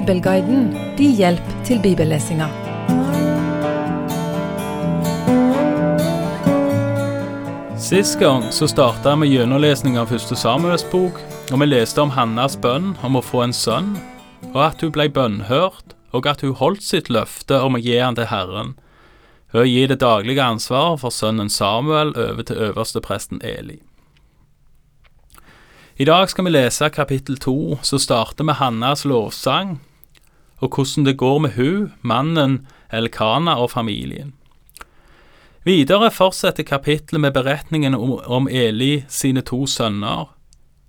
Bibelguiden din hjelp til bibellesinga. Sist gang så starta vi gjennomlesning av første Samuels bok, og vi leste om Hannas bønn om å få en sønn, og at hun ble bønnhørt, og at hun holdt sitt løfte om å gi han til Herren, Hun å gi det daglige ansvaret for sønnen Samuel over til øverstepresten Eli. I dag skal vi lese kapittel to, som starter med Hannas lovsang, og hvordan det går med hun, mannen, Elkana og familien. Videre fortsetter kapittelet med beretningen om Eli sine to sønner,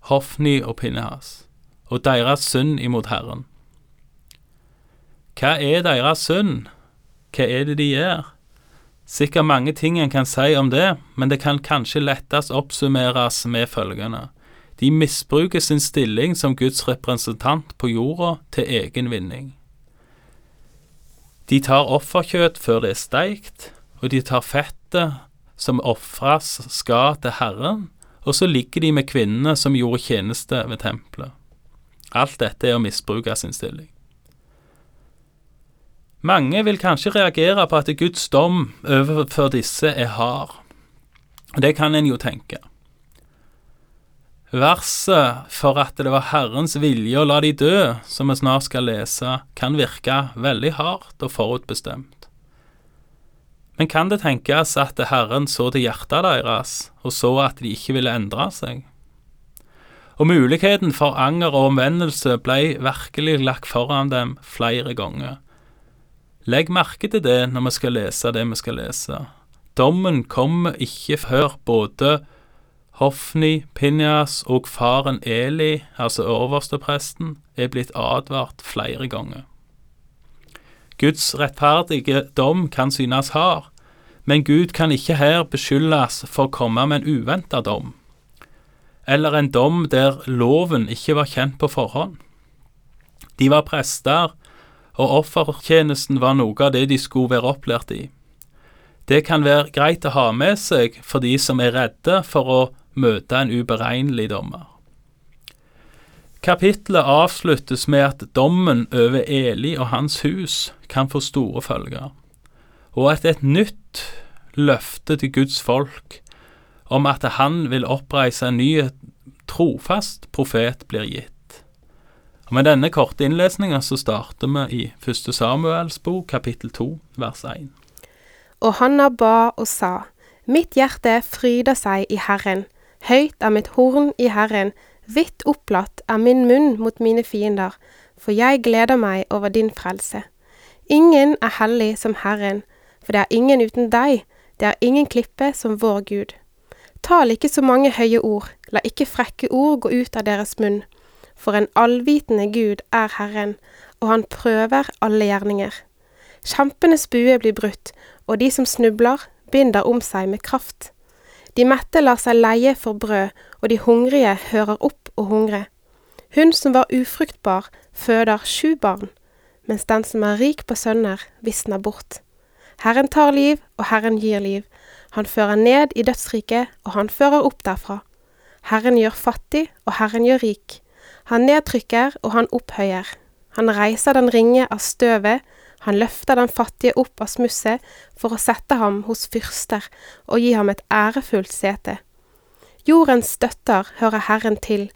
Hofni og Pinnehas, og deres synd imot Herren. Hva er deres synd? Hva er det de gjør? Sikkert mange ting en kan si om det, men det kan kanskje lettest oppsummeres med følgende. De misbruker sin stilling som Guds representant på jorda til egen vinning. De tar offerkjøtt før det er steikt, og de tar fettet som ofres skal til Herren, og så ligger de med kvinnene som gjorde tjeneste ved tempelet. Alt dette er å misbruke sin stilling. Mange vil kanskje reagere på at Guds dom overfor disse er hard. Det kan en jo tenke. Verset for at det var Herrens vilje å la de dø, som vi snart skal lese, kan virke veldig hardt og forutbestemt. Men kan det tenkes at Herren så til hjertet deres, og så at de ikke ville endre seg? Og muligheten for anger og omvendelse ble virkelig lagt foran dem flere ganger. Legg merke til det når vi skal lese det vi skal lese. Dommen kommer ikke før både Hofni, Pinjas og faren Eli, altså overstepresten, er blitt advart flere ganger. Guds rettferdige dom kan synes hard, men Gud kan ikke her beskyldes for å komme med en uventa dom, eller en dom der loven ikke var kjent på forhånd. De var prester, og offertjenesten var noe av det de skulle være opplært i. Det kan være greit å ha med seg for de som er redde for å møte en uberegnelig dommer. Kapittelet avsluttes med at dommen over Eli og hans hus kan få store følger, og at et nytt løfte til Guds folk om at han vil oppreise en ny trofast profet blir gitt. Og Med denne korte innlesninga så starter vi i første Samuels bok, kapittel 2, vers 1. Og Hanna ba og sa, Mitt hjerte fryder seg i Herren, høyt er mitt horn i Herren, vidt opplatt er min munn mot mine fiender, for jeg gleder meg over din frelse. Ingen er hellig som Herren, for det er ingen uten deg, det er ingen klippe som vår Gud. Tal ikke så mange høye ord, la ikke frekke ord gå ut av deres munn, for en allvitende Gud er Herren, og han prøver alle gjerninger. Kjempenes bue blir brutt, og de som snubler, binder om seg med kraft. De mette lar seg leie for brød, og de hungrige hører opp å hungre. Hun som var ufruktbar, føder sju barn, mens den som er rik på sønner, visner bort. Herren tar liv, og Herren gir liv. Han fører ned i dødsriket, og han fører opp derfra. Herren gjør fattig, og Herren gjør rik. Han nedtrykker, og han opphøyer. Han reiser den ringe av støvet, han løfter den fattige opp av smusset for å sette ham hos fyrster og gi ham et ærefullt sete. Jordens støtter hører Herren til,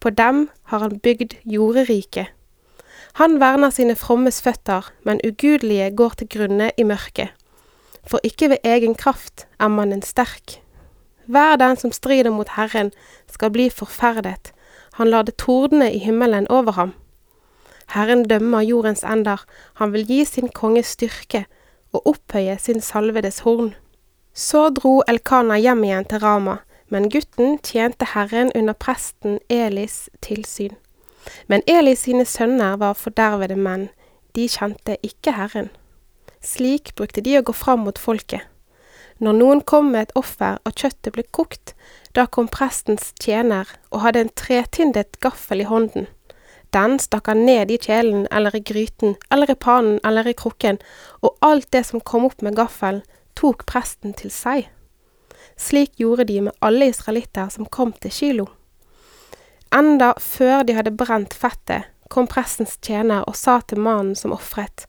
på dem har han bygd jorderiket. Han verner sine frommes føtter, men ugudelige går til grunne i mørket. For ikke ved egen kraft er mannen sterk. Hver den som strider mot Herren, skal bli forferdet, han lar det tordne i himmelen over ham. Herren dømmer jordens ender, han vil gi sin konge styrke og opphøye sin salvedes horn. Så dro Elkana hjem igjen til Rama, men gutten tjente Herren under presten Elis tilsyn. Men Elis sine sønner var fordervede menn, de kjente ikke Herren. Slik brukte de å gå fram mot folket. Når noen kom med et offer og kjøttet ble kokt, da kom prestens tjener og hadde en tretindet gaffel i hånden. Den stakk han ned i kjelen eller i gryten eller i pannen eller i krukken, og alt det som kom opp med gaffelen, tok presten til seg. Slik gjorde de med alle israelitter som kom til Kilo. Enda før de hadde brent fettet, kom prestens tjener og sa til mannen som ofret,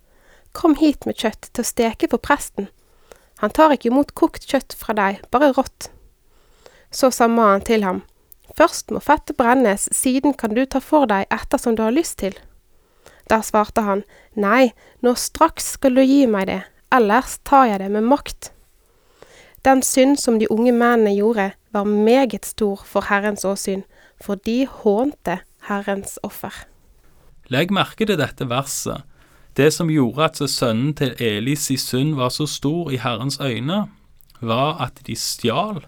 Kom hit med kjøtt til å steke for presten. Han tar ikke imot kokt kjøtt fra deg, bare rått. Så sa mannen til ham, Først må fettet brennes, siden kan du ta for deg ettersom du har lyst til. Da svarte han, Nei, nå straks skal du gi meg det, ellers tar jeg det med makt. Den synd som de unge mennene gjorde, var meget stor for Herrens åsyn, for de hånte Herrens offer. Legg merke til dette verset. Det som gjorde at sønnen til Elis i synd var så stor i Herrens øyne, var at de stjal,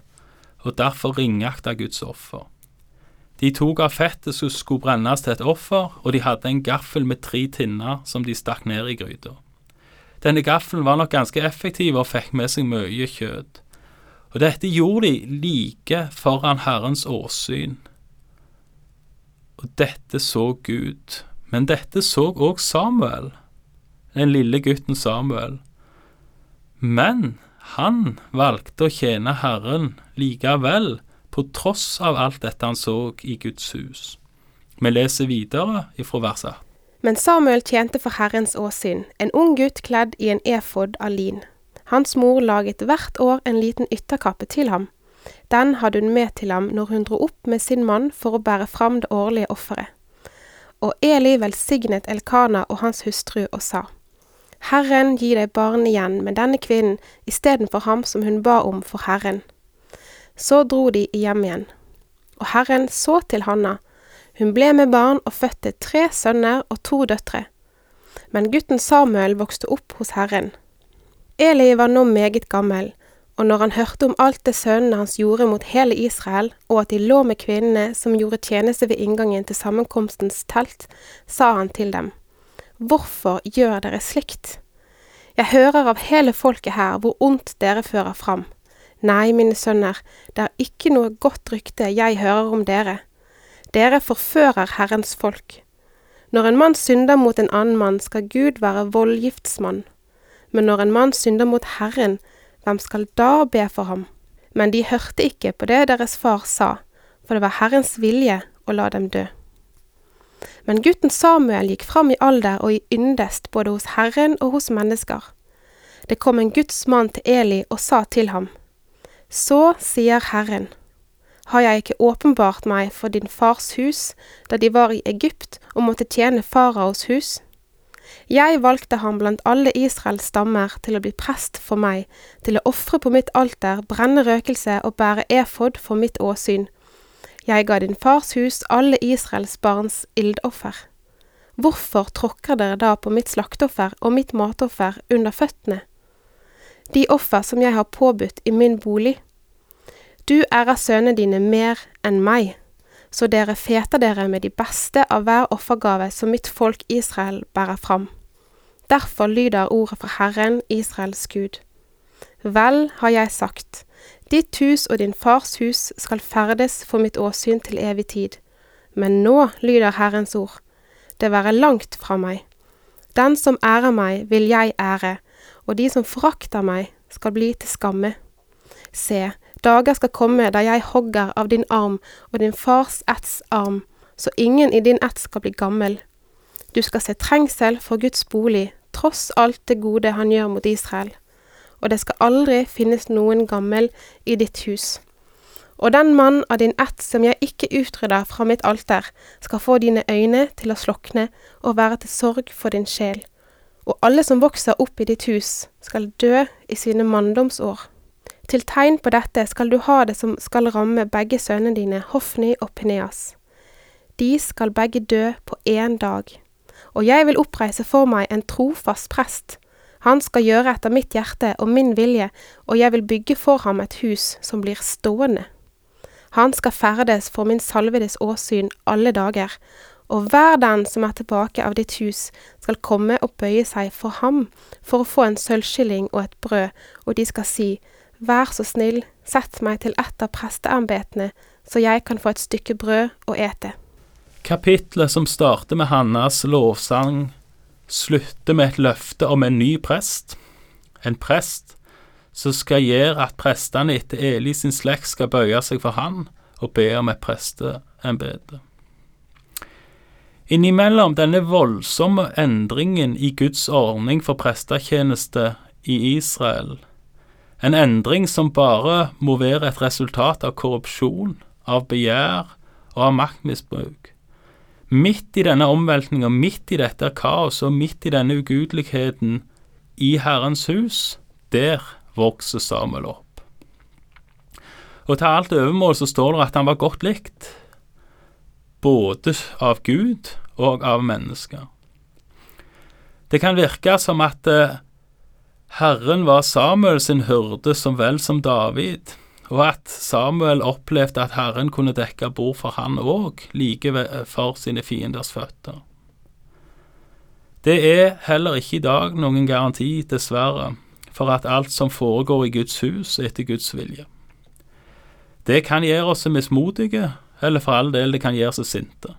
og derfor ringakta Guds offer. De tok av fettet som skulle brennes til et offer, og de hadde en gaffel med tre tinner som de stakk ned i gryta. Denne gaffelen var nok ganske effektiv og fikk med seg mye kjøtt. Og dette gjorde de like foran Herrens åsyn. Og dette så Gud. Men dette så òg Samuel den lille gutten Samuel. Men han valgte å tjene Herren likevel, på tross av alt dette han så i Guds hus. Vi leser videre ifra verset. Men Samuel tjente for Herrens åsyn, en ung gutt kledd i en efod av lin. Hans mor laget hvert år en liten ytterkappe til ham. Den hadde hun med til ham når hun dro opp med sin mann for å bære fram det årlige offeret. Og Eli velsignet Elkana og hans hustru og sa, Herren gi deg barn igjen med denne kvinnen istedenfor ham som hun ba om for Herren. Så dro de hjem igjen. Og Herren så til Hanna. Hun ble med barn og fødte tre sønner og to døtre. Men gutten Samuel vokste opp hos Herren. Eli var nå meget gammel, og når han hørte om alt det sønnene hans gjorde mot hele Israel, og at de lå med kvinnene som gjorde tjeneste ved inngangen til sammenkomstens telt, sa han til dem. Hvorfor gjør dere slikt? Jeg hører av hele folket her hvor ondt dere fører fram. Nei, mine sønner, det er ikke noe godt rykte jeg hører om dere. Dere forfører Herrens folk. Når en mann synder mot en annen mann, skal Gud være voldgiftsmann. Men når en mann synder mot Herren, hvem skal da be for ham? Men de hørte ikke på det deres far sa, for det var Herrens vilje å la dem dø. Men gutten Samuel gikk fram i alder og i yndest både hos Herren og hos mennesker. Det kom en Guds mann til Eli og sa til ham, Så sier Herren, har jeg ikke åpenbart meg for din fars hus da de var i Egypt og måtte tjene faraos hus? Jeg valgte ham blant alle Israels stammer til å bli prest for meg, til å ofre på mitt alter, brenne røkelse og bære efod for mitt åsyn, jeg ga din fars hus alle Israels barns ildoffer. Hvorfor tråkker dere da på mitt slakteoffer og mitt matoffer under føttene? De offer som jeg har påbudt i min bolig. Du ærer sønnene dine mer enn meg, så dere feter dere med de beste av hver offergave som mitt folk Israel bærer fram. Derfor lyder ordet fra Herren, Israels Gud. Vel har jeg sagt, Ditt hus og din fars hus skal ferdes for mitt åsyn til evig tid. Men nå lyder Herrens ord, det være langt fra meg. Den som ærer meg, vil jeg ære, og de som forakter meg, skal bli til skamme. Se, dager skal komme da jeg hogger av din arm og din fars etts arm, så ingen i din ætt skal bli gammel. Du skal se trengsel for Guds bolig, tross alt det gode han gjør mot Israel og det skal aldri finnes noen gammel i ditt hus. Og den mann av din ætt som jeg ikke utrydder fra mitt alter, skal få dine øyne til å slokne og være til sorg for din sjel. Og alle som vokser opp i ditt hus, skal dø i sine manndomsår. Til tegn på dette skal du ha det som skal ramme begge sønnene dine, Hofni og Peneas. De skal begge dø på én dag. Og jeg vil oppreise for meg en trofast prest, han skal gjøre etter mitt hjerte og min vilje, og jeg vil bygge for ham et hus som blir stående. Han skal ferdes for min salvedes åsyn alle dager, og hver den som er tilbake av ditt hus, skal komme og bøye seg for ham for å få en sølvskilling og et brød, og de skal si, Vær så snill, sett meg til et av presteembetene, så jeg kan få et stykke brød og ete. Kapitlet som starter med Hannas lovsang slutter med et løfte om en ny prest, en prest som skal gjøre at prestene etter Eli sin slekt skal bøye seg for han og be om et presteembete. Innimellom denne voldsomme endringen i Guds ordning for prestetjeneste i Israel, en endring som bare må være et resultat av korrupsjon, av begjær og av maktmisbruk. Midt i denne omveltninga, midt i dette kaoset og midt i denne ugudeligheten i Herrens hus, der vokser Samuel opp. Og til alt overmål så står det at han var godt likt, både av Gud og av mennesker. Det kan virke som at eh, Herren var Samuel sin hyrde som vel som David, og at Samuel opplevde at Herren kunne dekke bord for han òg, like for sine fienders føtter. Det er heller ikke i dag noen garanti, dessverre, for at alt som foregår i Guds hus, er etter Guds vilje. Det kan gjøre oss mismodige, eller for all del, det kan gjøre seg sinte.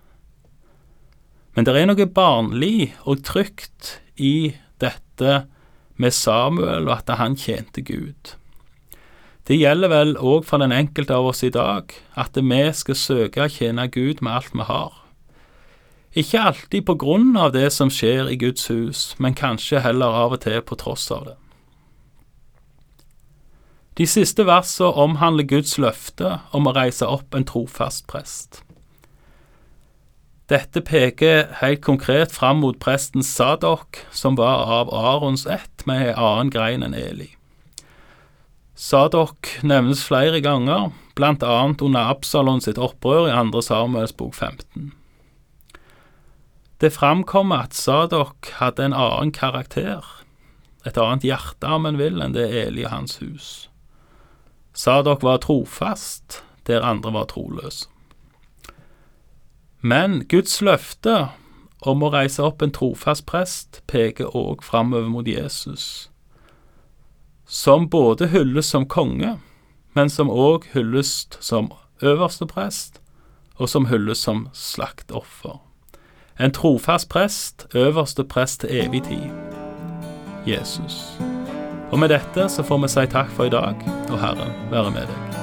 Men det er noe barnlig og trygt i dette med Samuel, og at han tjente Gud. Det gjelder vel òg for den enkelte av oss i dag, at vi skal søke å tjene Gud med alt vi har. Ikke alltid på grunn av det som skjer i Guds hus, men kanskje heller av og til på tross av det. De siste versene omhandler Guds løfte om å reise opp en trofast prest. Dette peker helt konkret fram mot presten Sadok, som var av Arons ett med en annen grein enn Eli. Sadok nevnes flere ganger, bl.a. under Absalon sitt opprør i 2. Samuels bok 15. Det framkommer at Sadok hadde en annen karakter, et annet hjerte om en vil, enn det Eli og hans hus. Sadok var trofast der andre var troløse. Men Guds løfte om å reise opp en trofast prest peker òg framover mot Jesus, som både hylles som konge, men som òg hylles som øverste prest, og som hylles som slaktoffer. En trofast prest, øverste prest til evig tid. Jesus. Og med dette så får vi si takk for i dag, og Herren være med deg.